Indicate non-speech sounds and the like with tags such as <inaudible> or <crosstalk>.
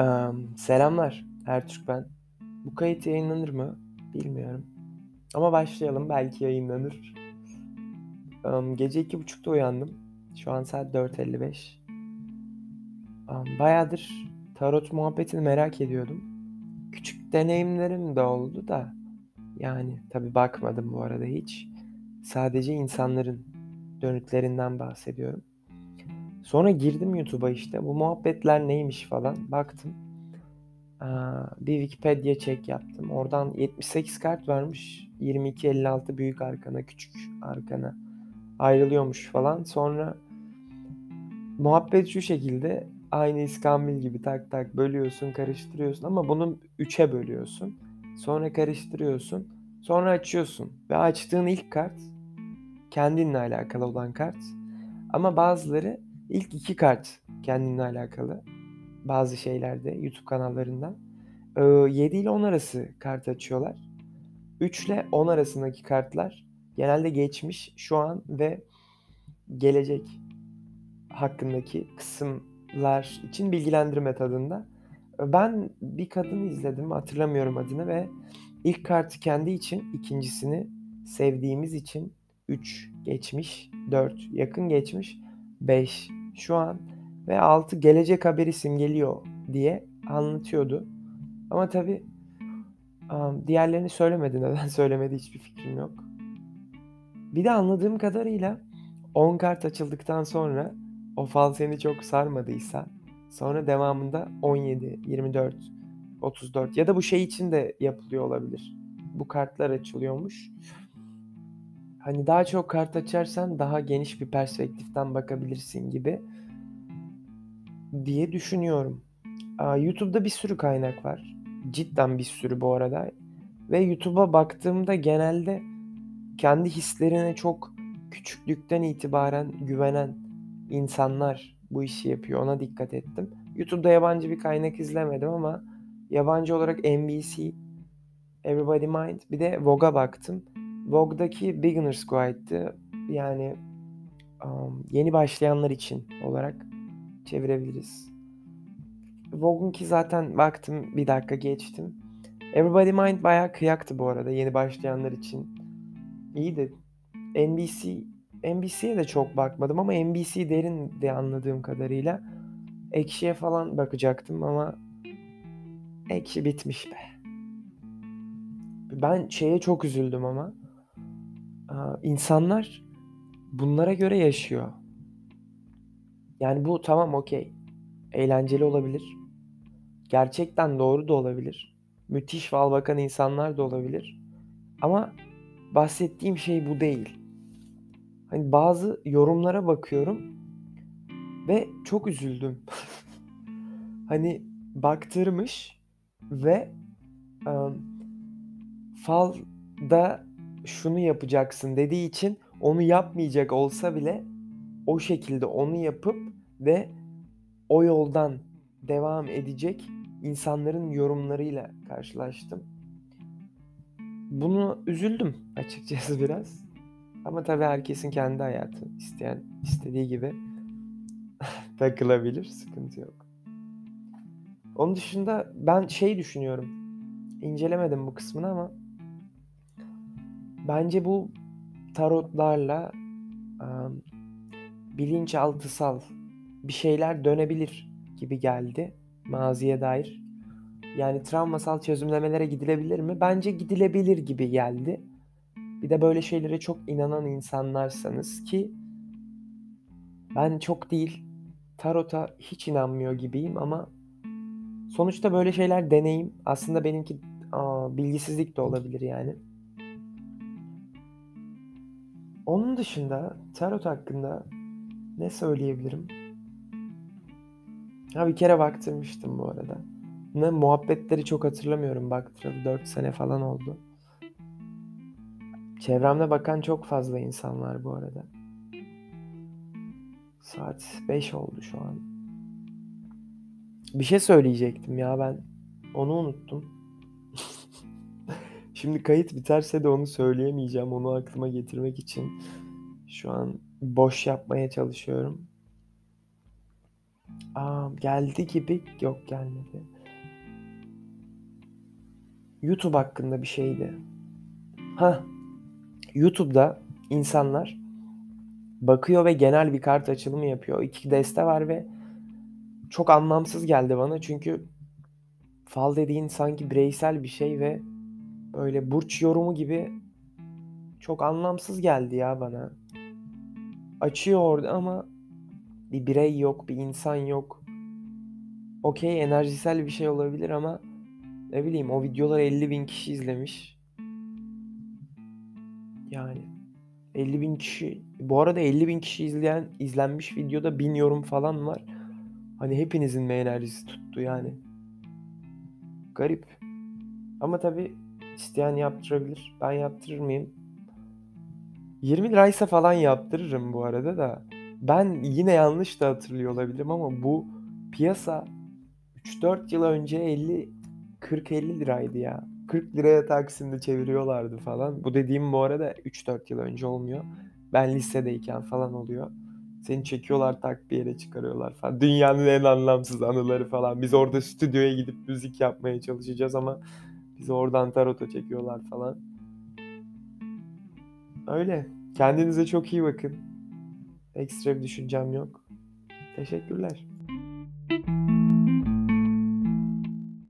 Em, selamlar, Ertürk ben. Bu kayıt yayınlanır mı? Bilmiyorum. Ama başlayalım, belki yayınlanır. Em, gece iki buçukta uyandım. Şu an saat 4.55. Em, bayağıdır tarot muhabbetini merak ediyordum. Küçük deneyimlerim de oldu da. Yani tabii bakmadım bu arada hiç. Sadece insanların dönütlerinden bahsediyorum. Sonra girdim YouTube'a işte. Bu muhabbetler neymiş falan. Baktım. Aa, bir Wikipedia check yaptım. Oradan 78 kart varmış. 22-56 büyük arkana, küçük arkana ayrılıyormuş falan. Sonra muhabbet şu şekilde. Aynı iskambil gibi tak tak bölüyorsun, karıştırıyorsun ama bunu 3'e bölüyorsun. Sonra karıştırıyorsun. Sonra açıyorsun. Ve açtığın ilk kart kendinle alakalı olan kart. Ama bazıları ilk iki kart kendinle alakalı. Bazı şeylerde YouTube kanallarından. Ee, 7 ile 10 arası kart açıyorlar. 3 ile 10 arasındaki kartlar genelde geçmiş, şu an ve gelecek hakkındaki kısımlar için bilgilendirme tadında. Ben bir kadını izledim, hatırlamıyorum adını ve ilk kartı kendi için, ikincisini sevdiğimiz için 3 geçmiş, 4 yakın geçmiş, 5 şu an ve 6 gelecek haberi simgeliyor diye anlatıyordu. Ama tabi diğerlerini söylemedi. <laughs> Neden söylemedi hiçbir fikrim yok. Bir de anladığım kadarıyla 10 kart açıldıktan sonra o fal seni çok sarmadıysa sonra devamında 17, 24, 34 ya da bu şey için de yapılıyor olabilir. Bu kartlar açılıyormuş. Hani daha çok kart açarsan daha geniş bir perspektiften bakabilirsin gibi diye düşünüyorum. YouTube'da bir sürü kaynak var. Cidden bir sürü bu arada. Ve YouTube'a baktığımda genelde kendi hislerine çok küçüklükten itibaren güvenen insanlar bu işi yapıyor. Ona dikkat ettim. YouTube'da yabancı bir kaynak izlemedim ama yabancı olarak NBC, Everybody Mind bir de Vogue'a baktım. Vogue'daki Beginner's Guide'dı. Yani um, yeni başlayanlar için olarak çevirebiliriz. Vogue'unki zaten baktım bir dakika geçtim. Everybody Mind bayağı kıyaktı bu arada yeni başlayanlar için. İyiydi. NBC NBC'ye de çok bakmadım ama NBC derin de anladığım kadarıyla. Ekşi'ye falan bakacaktım ama Ekşi bitmiş be. Ben şeye çok üzüldüm ama. İnsanlar bunlara göre yaşıyor. Yani bu tamam okey. Eğlenceli olabilir. Gerçekten doğru da olabilir. Müthiş fal bakan insanlar da olabilir. Ama bahsettiğim şey bu değil. Hani bazı yorumlara bakıyorum ve çok üzüldüm. <laughs> hani baktırmış ve um, falda şunu yapacaksın dediği için onu yapmayacak olsa bile o şekilde onu yapıp ve o yoldan devam edecek insanların yorumlarıyla karşılaştım. Bunu üzüldüm açıkçası biraz. Ama tabii herkesin kendi hayatı. isteyen istediği gibi <laughs> takılabilir. Sıkıntı yok. Onun dışında ben şey düşünüyorum. İncelemedim bu kısmını ama bence bu tarotlarla bilinçaltısal bir şeyler dönebilir gibi geldi maziye dair. Yani travmasal çözümlemelere gidilebilir mi? Bence gidilebilir gibi geldi. Bir de böyle şeylere çok inanan insanlarsanız ki ben çok değil tarota hiç inanmıyor gibiyim ama sonuçta böyle şeyler deneyim. Aslında benimki aa, bilgisizlik de olabilir yani. Onun dışında tarot hakkında ne söyleyebilirim? Ha bir kere baktırmıştım bu arada. Ne muhabbetleri çok hatırlamıyorum baktıralı 4 sene falan oldu. Çevremde bakan çok fazla insan var bu arada. Saat 5 oldu şu an. Bir şey söyleyecektim ya ben. Onu unuttum. <laughs> Şimdi kayıt biterse de onu söyleyemeyeceğim. Onu aklıma getirmek için şu an boş yapmaya çalışıyorum. Aa, geldi gibi. Yok gelmedi. YouTube hakkında bir şeydi. Ha. YouTube'da insanlar bakıyor ve genel bir kart açılımı yapıyor. İki deste var ve çok anlamsız geldi bana çünkü fal dediğin sanki bireysel bir şey ve böyle burç yorumu gibi çok anlamsız geldi ya bana. Açıyor orada ama bir birey yok, bir insan yok. Okey enerjisel bir şey olabilir ama ne bileyim o videolar 50 bin kişi izlemiş. Yani 50 bin kişi bu arada 50 bin kişi izleyen izlenmiş videoda bin yorum falan var. Hani hepinizin mi enerjisi tuttu yani. Garip. Ama tabi isteyen yaptırabilir. Ben yaptırır mıyım? 20 liraysa falan yaptırırım bu arada da. Ben yine yanlış da hatırlıyor olabilirim ama bu piyasa 3-4 yıl önce 50 40-50 liraydı ya. 40 liraya Taksim'de çeviriyorlardı falan. Bu dediğim bu arada 3-4 yıl önce olmuyor. Ben lisedeyken falan oluyor. Seni çekiyorlar tak bir yere çıkarıyorlar falan. Dünyanın en anlamsız anıları falan. Biz orada stüdyoya gidip müzik yapmaya çalışacağız ama bizi oradan tarota çekiyorlar falan. Öyle. Kendinize çok iyi bakın. Ekstra bir düşüncem yok. Teşekkürler.